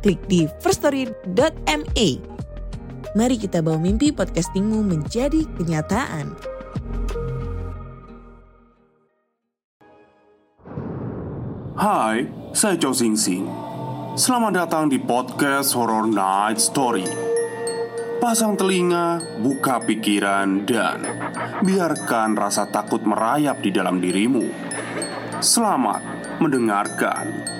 klik di firststory.me. Mari kita bawa mimpi podcastingmu menjadi kenyataan. Hai, saya Chow Sing Sing. Selamat datang di podcast Horror Night Story. Pasang telinga, buka pikiran, dan biarkan rasa takut merayap di dalam dirimu. Selamat mendengarkan.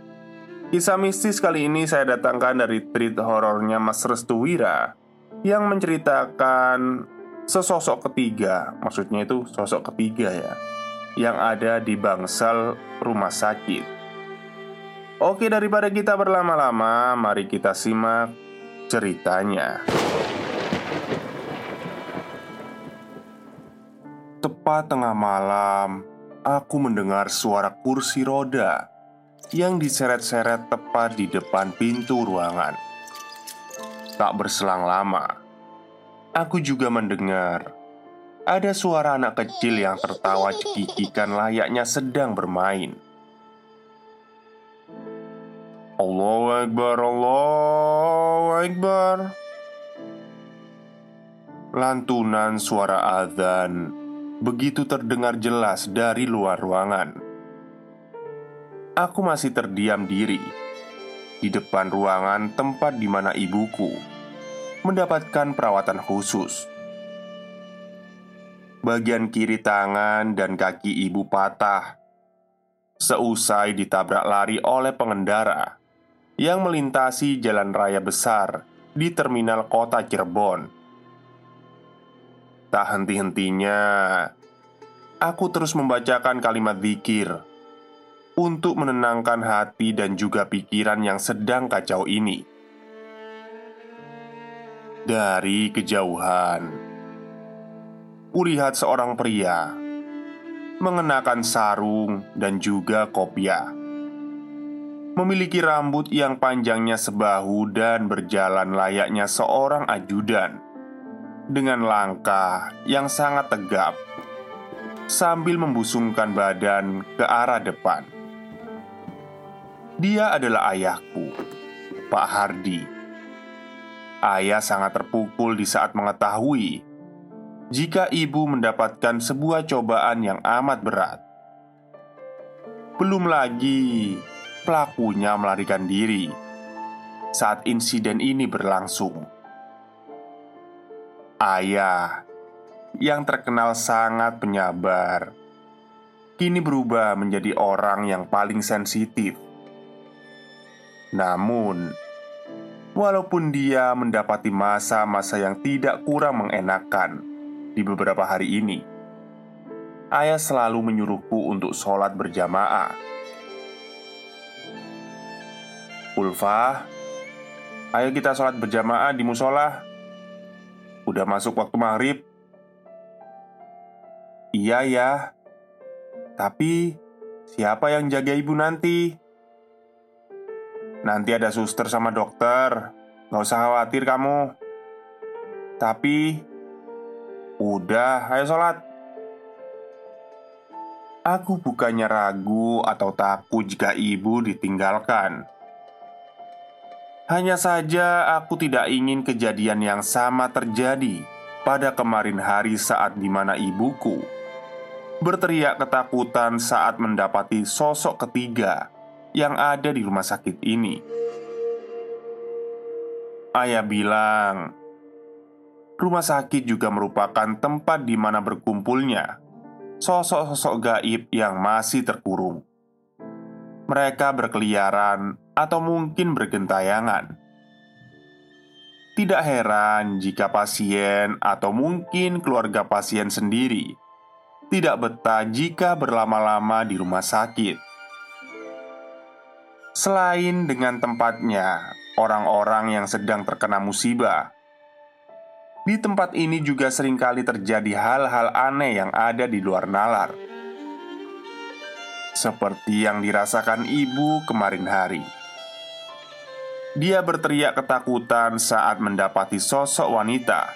Kisah mistis kali ini saya datangkan dari treat horornya Mas Restu Wira yang menceritakan sesosok ketiga, maksudnya itu sosok ketiga ya, yang ada di bangsal rumah sakit. Oke, daripada kita berlama-lama, mari kita simak ceritanya. Tepat tengah malam, aku mendengar suara kursi roda yang diseret-seret tepat di depan pintu ruangan. Tak berselang lama, aku juga mendengar ada suara anak kecil yang tertawa cekikikan layaknya sedang bermain. Allahu Akbar, Allahu Akbar. Lantunan suara azan begitu terdengar jelas dari luar ruangan aku masih terdiam diri di depan ruangan tempat di mana ibuku mendapatkan perawatan khusus. Bagian kiri tangan dan kaki ibu patah seusai ditabrak lari oleh pengendara yang melintasi jalan raya besar di terminal kota Cirebon. Tak henti-hentinya, aku terus membacakan kalimat zikir untuk menenangkan hati dan juga pikiran yang sedang kacau ini. Dari kejauhan, kulihat seorang pria mengenakan sarung dan juga kopiah. Memiliki rambut yang panjangnya sebahu dan berjalan layaknya seorang ajudan dengan langkah yang sangat tegap sambil membusungkan badan ke arah depan. Dia adalah ayahku, Pak Hardi. Ayah sangat terpukul di saat mengetahui jika ibu mendapatkan sebuah cobaan yang amat berat. Belum lagi pelakunya melarikan diri saat insiden ini berlangsung. Ayah yang terkenal sangat penyabar kini berubah menjadi orang yang paling sensitif namun, walaupun dia mendapati masa-masa yang tidak kurang mengenakan di beberapa hari ini, ayah selalu menyuruhku untuk sholat berjamaah. Ulfa, ayo kita sholat berjamaah di musola. Udah masuk waktu maghrib. Iya ya, tapi siapa yang jaga ibu nanti? Nanti ada suster sama dokter. Gak usah khawatir kamu. Tapi Udah, ayo sholat. Aku bukannya ragu atau takut jika ibu ditinggalkan. Hanya saja aku tidak ingin kejadian yang sama terjadi Pada kemarin hari saat di mana ibuku Berteriak ketakutan saat mendapati sosok ketiga yang ada di rumah sakit ini. Ayah bilang, rumah sakit juga merupakan tempat di mana berkumpulnya sosok-sosok gaib yang masih terkurung. Mereka berkeliaran atau mungkin bergentayangan. Tidak heran jika pasien atau mungkin keluarga pasien sendiri tidak betah jika berlama-lama di rumah sakit. Selain dengan tempatnya, orang-orang yang sedang terkena musibah. Di tempat ini juga sering kali terjadi hal-hal aneh yang ada di luar nalar. Seperti yang dirasakan ibu kemarin hari. Dia berteriak ketakutan saat mendapati sosok wanita.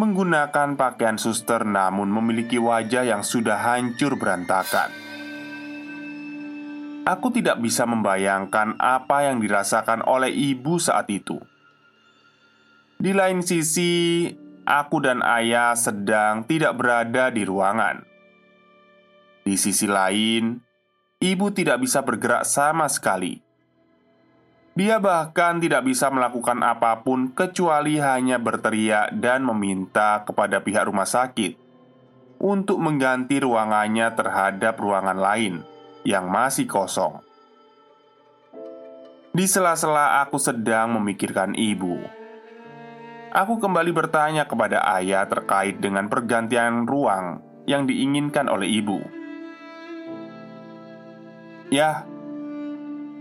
Menggunakan pakaian suster namun memiliki wajah yang sudah hancur berantakan Aku tidak bisa membayangkan apa yang dirasakan oleh ibu saat itu di lain sisi, aku dan ayah sedang tidak berada di ruangan. Di sisi lain, ibu tidak bisa bergerak sama sekali. Dia bahkan tidak bisa melakukan apa pun kecuali hanya berteriak dan meminta kepada pihak rumah sakit untuk mengganti ruangannya terhadap ruangan lain yang masih kosong. Di sela-sela aku sedang memikirkan ibu Aku kembali bertanya kepada ayah terkait dengan pergantian ruang yang diinginkan oleh ibu. "Ya,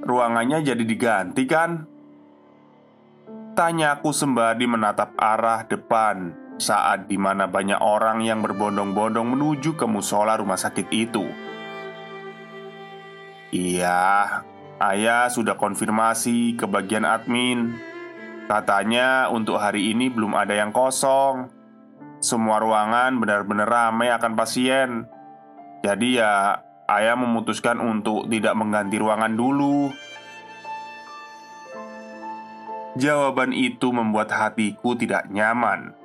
ruangannya jadi diganti kan?" Tanyaku sembari menatap arah depan saat di mana banyak orang yang berbondong-bondong menuju ke musola rumah sakit itu. Iya, ayah sudah konfirmasi ke bagian admin. Katanya untuk hari ini belum ada yang kosong. Semua ruangan benar-benar ramai akan pasien. Jadi ya ayah memutuskan untuk tidak mengganti ruangan dulu. Jawaban itu membuat hatiku tidak nyaman.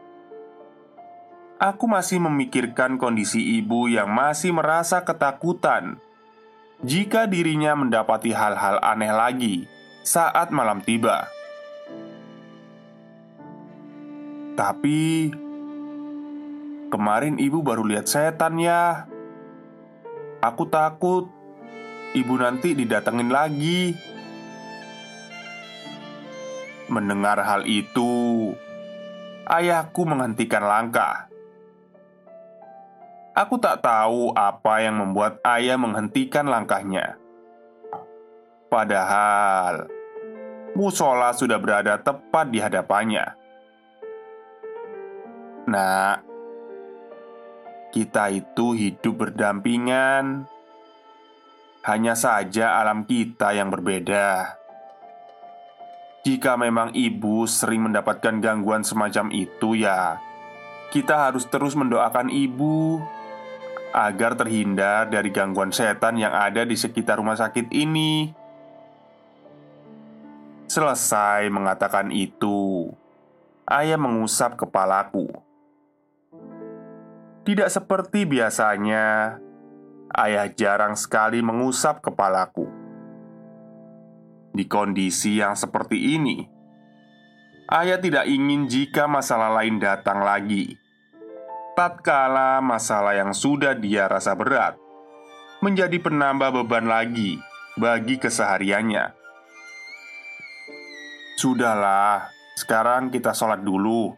Aku masih memikirkan kondisi ibu yang masih merasa ketakutan jika dirinya mendapati hal-hal aneh lagi saat malam tiba. Tapi kemarin ibu baru lihat setan ya. Aku takut ibu nanti didatengin lagi. Mendengar hal itu, ayahku menghentikan langkah. Aku tak tahu apa yang membuat ayah menghentikan langkahnya. Padahal musola sudah berada tepat di hadapannya. Nah, kita itu hidup berdampingan. Hanya saja alam kita yang berbeda. Jika memang ibu sering mendapatkan gangguan semacam itu, ya kita harus terus mendoakan ibu agar terhindar dari gangguan setan yang ada di sekitar rumah sakit ini. Selesai mengatakan itu, ayah mengusap kepalaku. Tidak seperti biasanya, ayah jarang sekali mengusap kepalaku. Di kondisi yang seperti ini, ayah tidak ingin jika masalah lain datang lagi. Tatkala masalah yang sudah dia rasa berat menjadi penambah beban lagi bagi kesehariannya. Sudahlah, sekarang kita sholat dulu.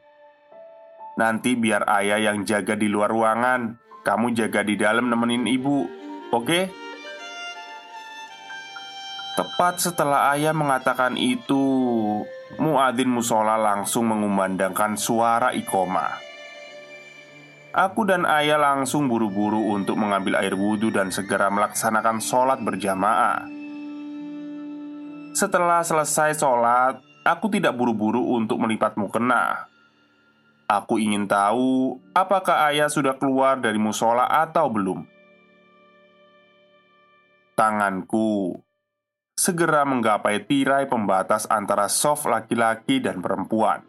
Nanti biar ayah yang jaga di luar ruangan Kamu jaga di dalam nemenin ibu Oke? Tepat setelah ayah mengatakan itu Muadzin musola langsung mengumandangkan suara ikoma Aku dan ayah langsung buru-buru untuk mengambil air wudhu dan segera melaksanakan sholat berjamaah Setelah selesai sholat, aku tidak buru-buru untuk melipat mukena Aku ingin tahu apakah ayah sudah keluar dari musola atau belum. Tanganku segera menggapai tirai pembatas antara soft laki-laki dan perempuan.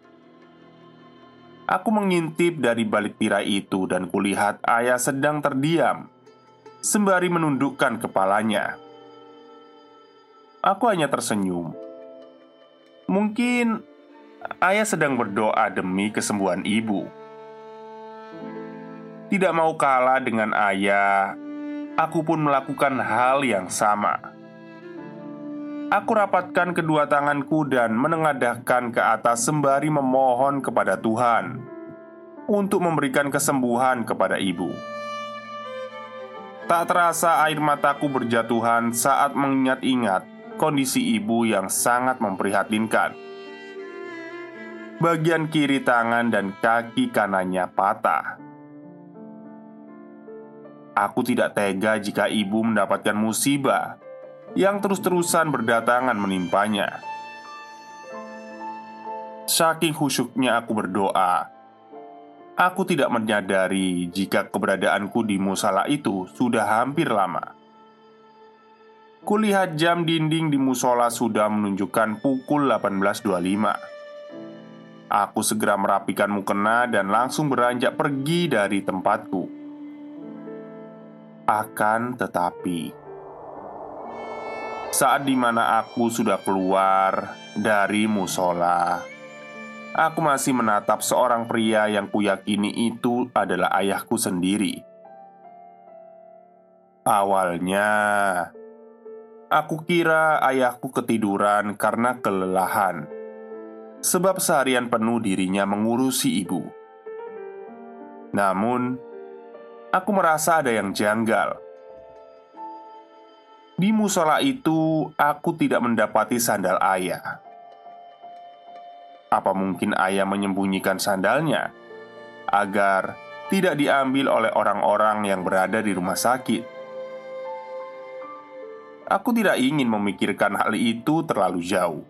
Aku mengintip dari balik tirai itu dan kulihat ayah sedang terdiam sembari menundukkan kepalanya. aku hanya tersenyum. Mungkin ayah sedang berdoa demi kesembuhan ibu. Tidak mau kalah dengan ayah, aku pun melakukan hal yang sama. Aku rapatkan kedua tanganku dan menengadahkan ke atas sembari memohon kepada Tuhan untuk memberikan kesembuhan kepada ibu. Tak terasa air mataku berjatuhan saat mengingat-ingat kondisi ibu yang sangat memprihatinkan. Bagian kiri tangan dan kaki kanannya patah. Aku tidak tega jika ibu mendapatkan musibah yang terus-terusan berdatangan menimpanya. Saking khusyuknya aku berdoa, aku tidak menyadari jika keberadaanku di musala itu sudah hampir lama. Kulihat jam dinding di musola sudah menunjukkan pukul 18.25. Aku segera merapikan mukena dan langsung beranjak pergi dari tempatku. Akan tetapi, saat di mana aku sudah keluar dari musola, aku masih menatap seorang pria yang kuyakini itu adalah ayahku sendiri. Awalnya, aku kira ayahku ketiduran karena kelelahan, sebab seharian penuh dirinya mengurusi ibu. Namun, aku merasa ada yang janggal. Di musola itu, aku tidak mendapati sandal ayah. Apa mungkin ayah menyembunyikan sandalnya agar tidak diambil oleh orang-orang yang berada di rumah sakit? Aku tidak ingin memikirkan hal itu terlalu jauh.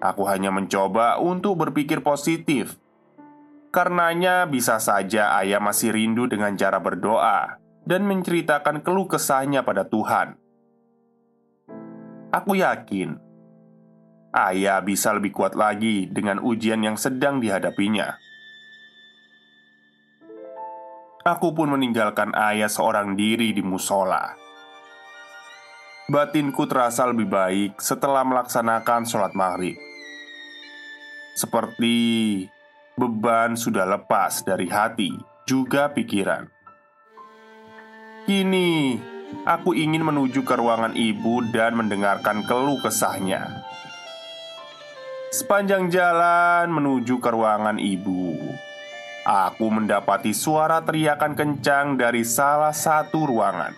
Aku hanya mencoba untuk berpikir positif Karenanya, bisa saja ayah masih rindu dengan cara berdoa dan menceritakan keluh kesahnya pada Tuhan. Aku yakin ayah bisa lebih kuat lagi dengan ujian yang sedang dihadapinya. Aku pun meninggalkan ayah seorang diri di musola. Batinku terasa lebih baik setelah melaksanakan sholat maghrib. Seperti beban sudah lepas dari hati juga pikiran. Kini, aku ingin menuju ke ruangan ibu dan mendengarkan keluh kesahnya. Sepanjang jalan menuju ke ruangan ibu, aku mendapati suara teriakan kencang dari salah satu ruangan.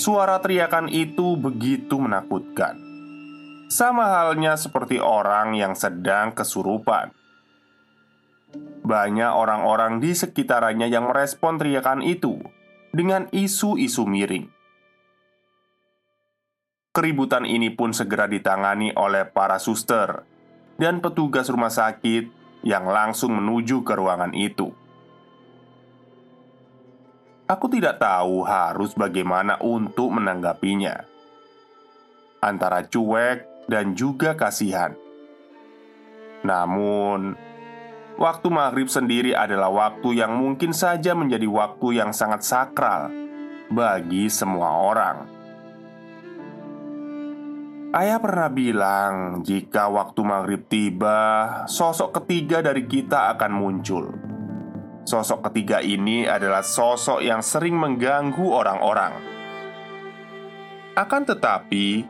Suara teriakan itu begitu menakutkan sama halnya seperti orang yang sedang kesurupan. Banyak orang-orang di sekitarnya yang merespon teriakan itu dengan isu-isu miring. Keributan ini pun segera ditangani oleh para suster dan petugas rumah sakit yang langsung menuju ke ruangan itu. Aku tidak tahu harus bagaimana untuk menanggapinya, antara cuek dan juga kasihan. Namun, Waktu maghrib sendiri adalah waktu yang mungkin saja menjadi waktu yang sangat sakral bagi semua orang. Ayah pernah bilang, jika waktu maghrib tiba, sosok ketiga dari kita akan muncul. Sosok ketiga ini adalah sosok yang sering mengganggu orang-orang. Akan tetapi,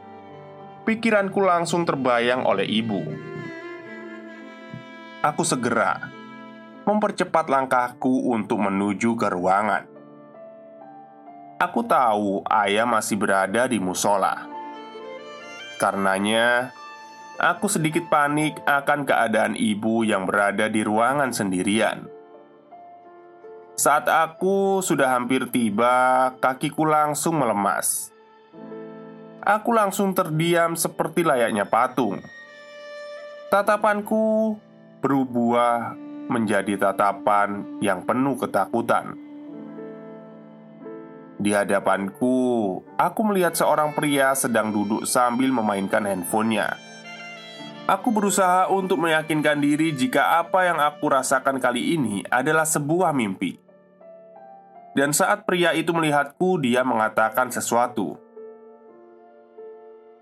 pikiranku langsung terbayang oleh ibu aku segera mempercepat langkahku untuk menuju ke ruangan. Aku tahu ayah masih berada di musola. Karenanya, aku sedikit panik akan keadaan ibu yang berada di ruangan sendirian. Saat aku sudah hampir tiba, kakiku langsung melemas. Aku langsung terdiam seperti layaknya patung. Tatapanku berubah menjadi tatapan yang penuh ketakutan. Di hadapanku, aku melihat seorang pria sedang duduk sambil memainkan handphonenya. Aku berusaha untuk meyakinkan diri jika apa yang aku rasakan kali ini adalah sebuah mimpi. Dan saat pria itu melihatku, dia mengatakan sesuatu.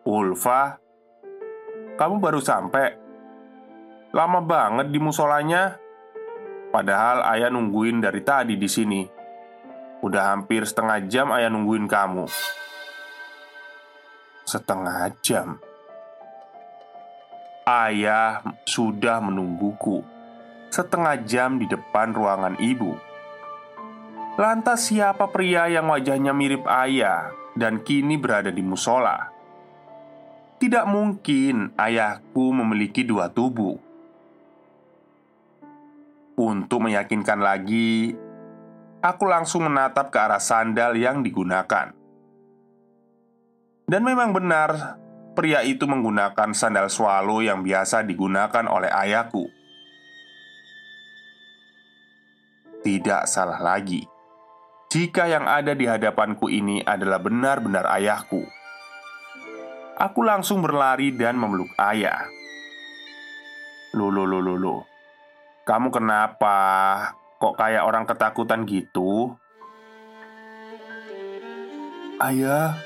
Ulfa, kamu baru sampai? Lama banget di musolanya. Padahal ayah nungguin dari tadi di sini. Udah hampir setengah jam ayah nungguin kamu. Setengah jam. Ayah sudah menungguku setengah jam di depan ruangan ibu. Lantas, siapa pria yang wajahnya mirip ayah dan kini berada di musola? Tidak mungkin ayahku memiliki dua tubuh. Untuk meyakinkan lagi, aku langsung menatap ke arah sandal yang digunakan. Dan memang benar, pria itu menggunakan sandal swallow yang biasa digunakan oleh ayahku. Tidak salah lagi jika yang ada di hadapanku ini adalah benar-benar ayahku. Aku langsung berlari dan memeluk ayah. Lulu, lulu, lulu, kamu kenapa? Kok kayak orang ketakutan gitu? Ayah,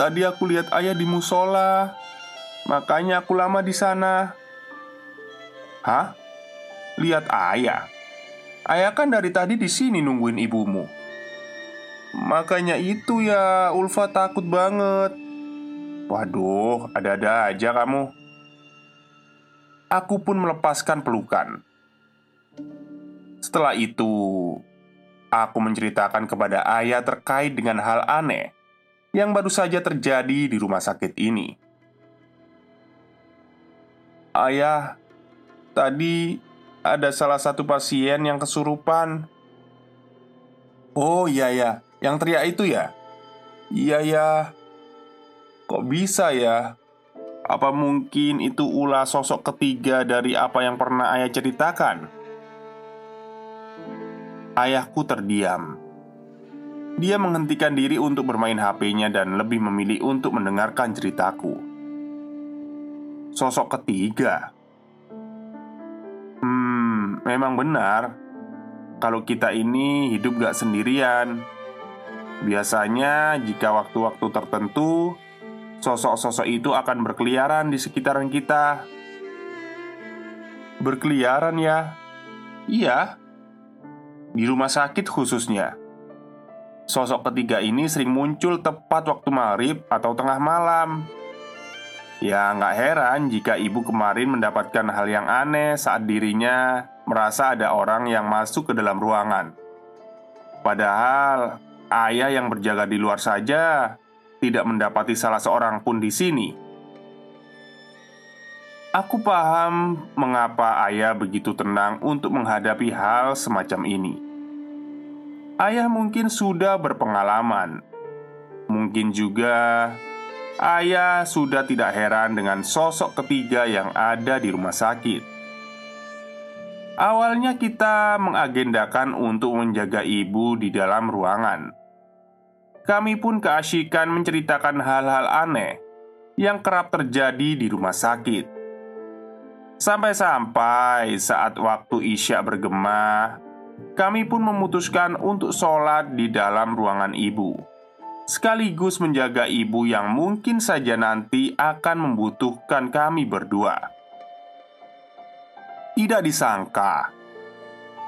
Tadi aku lihat ayah di musola, makanya aku lama di sana. Hah? Lihat ayah? Ayah kan dari tadi di sini nungguin ibumu. Makanya itu ya, Ulfa takut banget. Waduh, ada-ada aja kamu. Aku pun melepaskan pelukan. Setelah itu, aku menceritakan kepada ayah terkait dengan hal aneh yang baru saja terjadi di rumah sakit ini. Ayah, tadi ada salah satu pasien yang kesurupan. Oh iya ya, yang teriak itu ya? Iya ya. Kok bisa ya? Apa mungkin itu ulah sosok ketiga dari apa yang pernah ayah ceritakan? Ayahku terdiam dia menghentikan diri untuk bermain HP-nya dan lebih memilih untuk mendengarkan ceritaku. Sosok ketiga, hmm, memang benar. Kalau kita ini hidup gak sendirian, biasanya jika waktu-waktu tertentu sosok-sosok itu akan berkeliaran di sekitaran kita. Berkeliaran ya, iya, di rumah sakit khususnya. Sosok ketiga ini sering muncul tepat waktu maghrib atau tengah malam Ya nggak heran jika ibu kemarin mendapatkan hal yang aneh saat dirinya merasa ada orang yang masuk ke dalam ruangan Padahal ayah yang berjaga di luar saja tidak mendapati salah seorang pun di sini. Aku paham mengapa ayah begitu tenang untuk menghadapi hal semacam ini. Ayah mungkin sudah berpengalaman. Mungkin juga ayah sudah tidak heran dengan sosok ketiga yang ada di rumah sakit. Awalnya, kita mengagendakan untuk menjaga ibu di dalam ruangan. Kami pun keasikan menceritakan hal-hal aneh yang kerap terjadi di rumah sakit. Sampai-sampai saat waktu Isya bergema, kami pun memutuskan untuk sholat di dalam ruangan ibu, sekaligus menjaga ibu yang mungkin saja nanti akan membutuhkan kami berdua. Tidak disangka,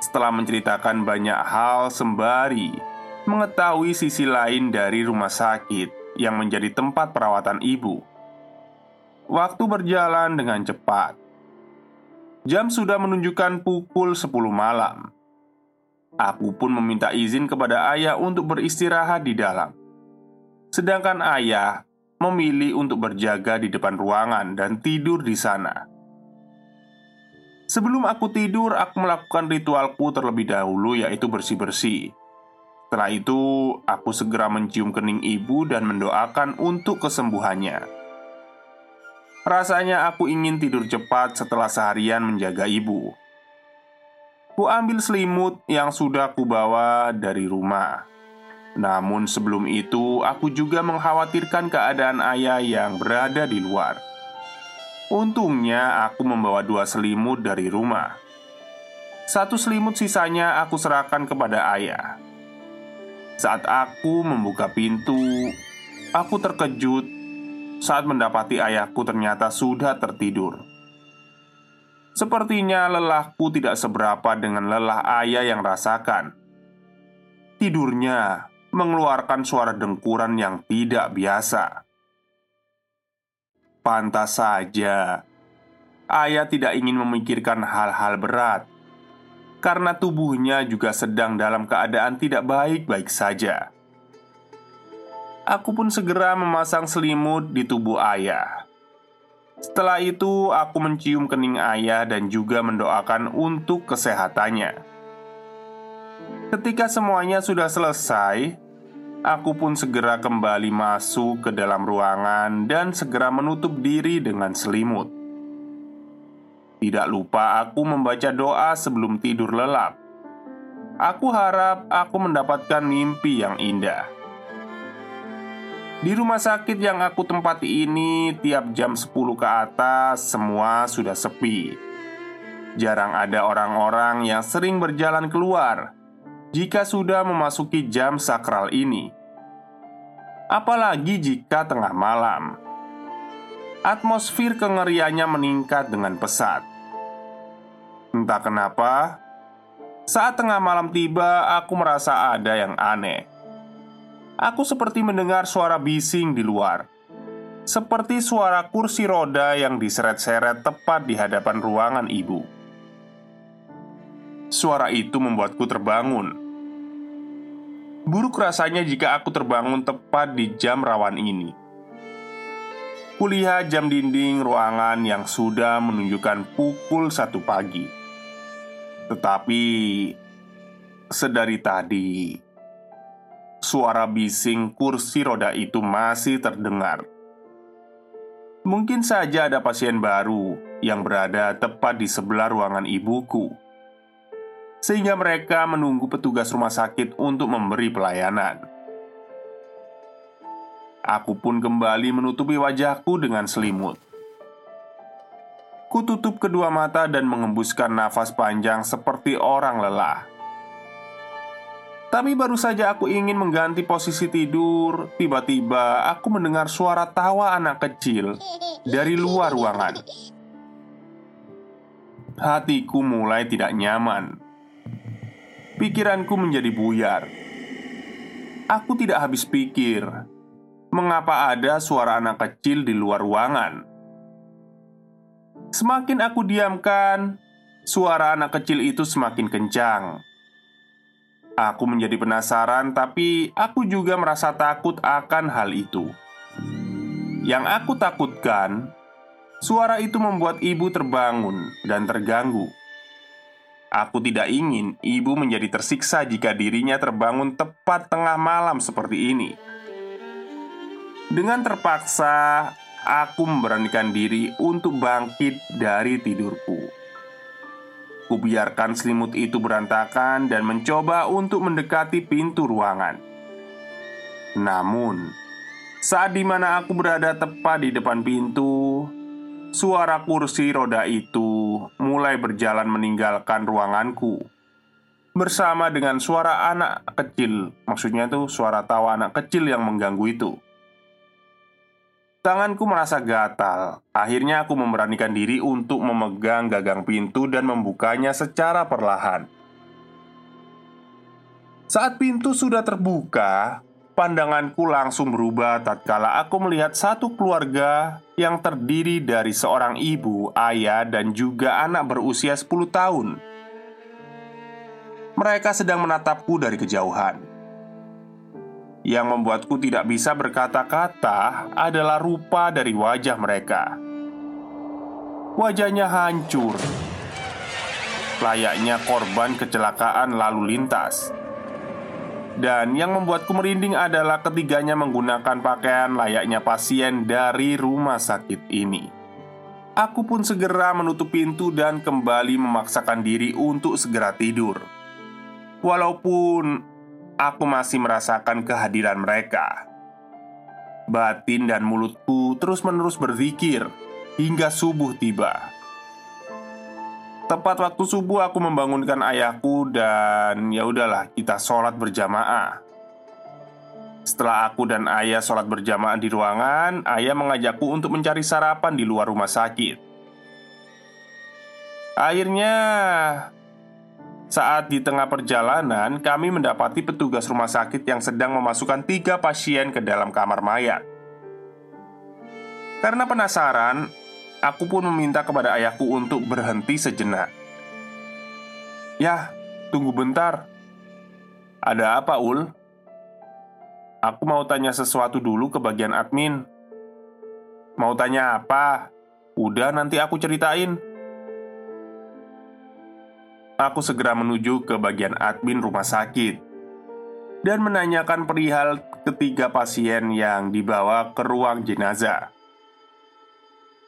setelah menceritakan banyak hal sembari mengetahui sisi lain dari rumah sakit yang menjadi tempat perawatan ibu. Waktu berjalan dengan cepat. Jam sudah menunjukkan pukul 10 malam. Aku pun meminta izin kepada ayah untuk beristirahat di dalam. Sedangkan ayah memilih untuk berjaga di depan ruangan dan tidur di sana. Sebelum aku tidur, aku melakukan ritualku terlebih dahulu, yaitu bersih-bersih. Setelah itu, aku segera mencium kening ibu dan mendoakan untuk kesembuhannya. Rasanya aku ingin tidur cepat setelah seharian menjaga ibu. Ku ambil selimut yang sudah kubawa dari rumah. Namun sebelum itu, aku juga mengkhawatirkan keadaan ayah yang berada di luar. Untungnya, aku membawa dua selimut dari rumah. Satu selimut sisanya aku serahkan kepada ayah. Saat aku membuka pintu, aku terkejut saat mendapati ayahku ternyata sudah tertidur. Sepertinya lelahku tidak seberapa dengan lelah ayah yang rasakan. Tidurnya mengeluarkan suara dengkuran yang tidak biasa. Pantas saja, ayah tidak ingin memikirkan hal-hal berat karena tubuhnya juga sedang dalam keadaan tidak baik-baik saja. Aku pun segera memasang selimut di tubuh ayah. Setelah itu, aku mencium kening ayah dan juga mendoakan untuk kesehatannya. Ketika semuanya sudah selesai, aku pun segera kembali masuk ke dalam ruangan dan segera menutup diri dengan selimut. Tidak lupa aku membaca doa sebelum tidur lelap. Aku harap aku mendapatkan mimpi yang indah. Di rumah sakit yang aku tempati ini, tiap jam 10 ke atas semua sudah sepi. Jarang ada orang-orang yang sering berjalan keluar jika sudah memasuki jam sakral ini. Apalagi jika tengah malam. Atmosfer kengeriannya meningkat dengan pesat. Entah kenapa, saat tengah malam tiba, aku merasa ada yang aneh. Aku seperti mendengar suara bising di luar, seperti suara kursi roda yang diseret-seret tepat di hadapan ruangan ibu. Suara itu membuatku terbangun. Buruk rasanya jika aku terbangun tepat di jam rawan ini. Kulihat jam dinding ruangan yang sudah menunjukkan pukul satu pagi. Tetapi sedari tadi suara bising kursi roda itu masih terdengar. Mungkin saja ada pasien baru yang berada tepat di sebelah ruangan ibuku, sehingga mereka menunggu petugas rumah sakit untuk memberi pelayanan. Aku pun kembali menutupi wajahku dengan selimut. Kututup kedua mata dan mengembuskan nafas panjang seperti orang lelah. Tapi baru saja aku ingin mengganti posisi tidur, tiba-tiba aku mendengar suara tawa anak kecil dari luar ruangan. Hatiku mulai tidak nyaman. Pikiranku menjadi buyar. Aku tidak habis pikir, mengapa ada suara anak kecil di luar ruangan. Semakin aku diamkan, suara anak kecil itu semakin kencang. Aku menjadi penasaran, tapi aku juga merasa takut akan hal itu. Yang aku takutkan, suara itu membuat ibu terbangun dan terganggu. Aku tidak ingin ibu menjadi tersiksa jika dirinya terbangun tepat tengah malam seperti ini. Dengan terpaksa, aku memberanikan diri untuk bangkit dari tidurku. Kubiarkan selimut itu berantakan dan mencoba untuk mendekati pintu ruangan. Namun, saat di mana aku berada tepat di depan pintu, suara kursi roda itu mulai berjalan meninggalkan ruanganku bersama dengan suara anak kecil. Maksudnya itu suara tawa anak kecil yang mengganggu itu. Tanganku merasa gatal. Akhirnya aku memberanikan diri untuk memegang gagang pintu dan membukanya secara perlahan. Saat pintu sudah terbuka, pandanganku langsung berubah tatkala aku melihat satu keluarga yang terdiri dari seorang ibu, ayah, dan juga anak berusia 10 tahun. Mereka sedang menatapku dari kejauhan. Yang membuatku tidak bisa berkata-kata adalah rupa dari wajah mereka. Wajahnya hancur, layaknya korban kecelakaan lalu lintas. Dan yang membuatku merinding adalah ketiganya menggunakan pakaian layaknya pasien dari rumah sakit ini. Aku pun segera menutup pintu dan kembali memaksakan diri untuk segera tidur. Walaupun aku masih merasakan kehadiran mereka. Batin dan mulutku terus-menerus berzikir hingga subuh tiba. Tepat waktu subuh aku membangunkan ayahku dan ya udahlah kita sholat berjamaah. Setelah aku dan ayah sholat berjamaah di ruangan, ayah mengajakku untuk mencari sarapan di luar rumah sakit. Akhirnya, saat di tengah perjalanan, kami mendapati petugas rumah sakit yang sedang memasukkan tiga pasien ke dalam kamar mayat. Karena penasaran, aku pun meminta kepada ayahku untuk berhenti sejenak. "Ya, tunggu bentar. Ada apa, Ul?" Aku mau tanya sesuatu dulu ke bagian admin. Mau tanya apa? Udah, nanti aku ceritain. Aku segera menuju ke bagian admin rumah sakit dan menanyakan perihal ketiga pasien yang dibawa ke ruang jenazah.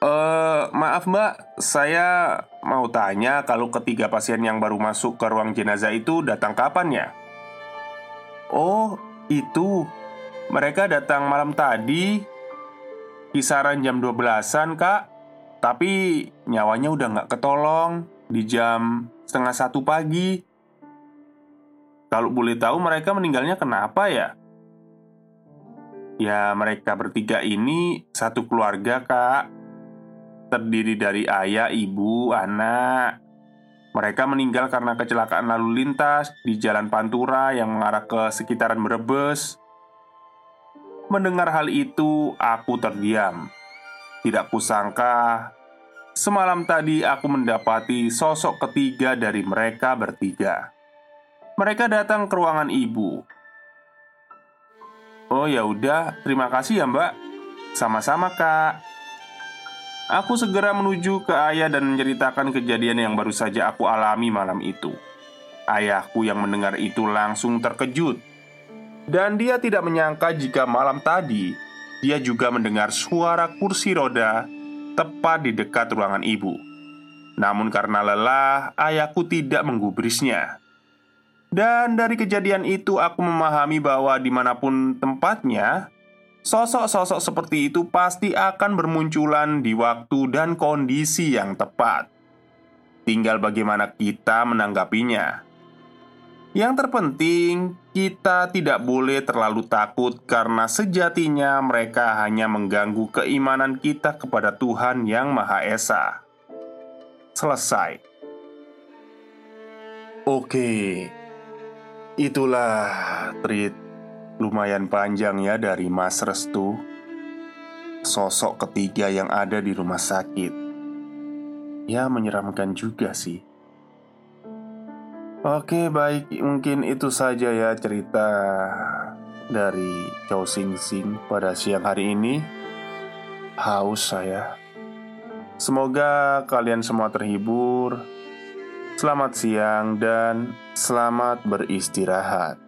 Eh, maaf mbak, saya mau tanya kalau ketiga pasien yang baru masuk ke ruang jenazah itu datang kapan ya? Oh, itu mereka datang malam tadi Kisaran jam 12an kak Tapi nyawanya udah gak ketolong Di jam setengah satu pagi Kalau boleh tahu mereka meninggalnya kenapa ya? Ya mereka bertiga ini satu keluarga kak Terdiri dari ayah, ibu, anak mereka meninggal karena kecelakaan lalu lintas di Jalan Pantura yang mengarah ke sekitaran Brebes. Mendengar hal itu, aku terdiam. Tidak kusangka, semalam tadi aku mendapati sosok ketiga dari mereka bertiga. Mereka datang ke ruangan ibu. Oh ya udah, terima kasih ya Mbak. Sama-sama Kak. Aku segera menuju ke ayah dan menceritakan kejadian yang baru saja aku alami malam itu. Ayahku yang mendengar itu langsung terkejut dan dia tidak menyangka jika malam tadi dia juga mendengar suara kursi roda tepat di dekat ruangan ibu. Namun karena lelah, ayahku tidak menggubrisnya. Dan dari kejadian itu aku memahami bahwa di mana pun tempatnya Sosok-sosok seperti itu pasti akan bermunculan di waktu dan kondisi yang tepat Tinggal bagaimana kita menanggapinya yang terpenting, kita tidak boleh terlalu takut karena sejatinya mereka hanya mengganggu keimanan kita kepada Tuhan Yang Maha Esa. Selesai. Oke, itulah treat lumayan panjang ya dari Mas Restu. Sosok ketiga yang ada di rumah sakit. Ya, menyeramkan juga sih. Oke, baik, mungkin itu saja ya cerita dari Chow Sing Sing pada siang hari ini. Haus saya. Semoga kalian semua terhibur. Selamat siang dan selamat beristirahat.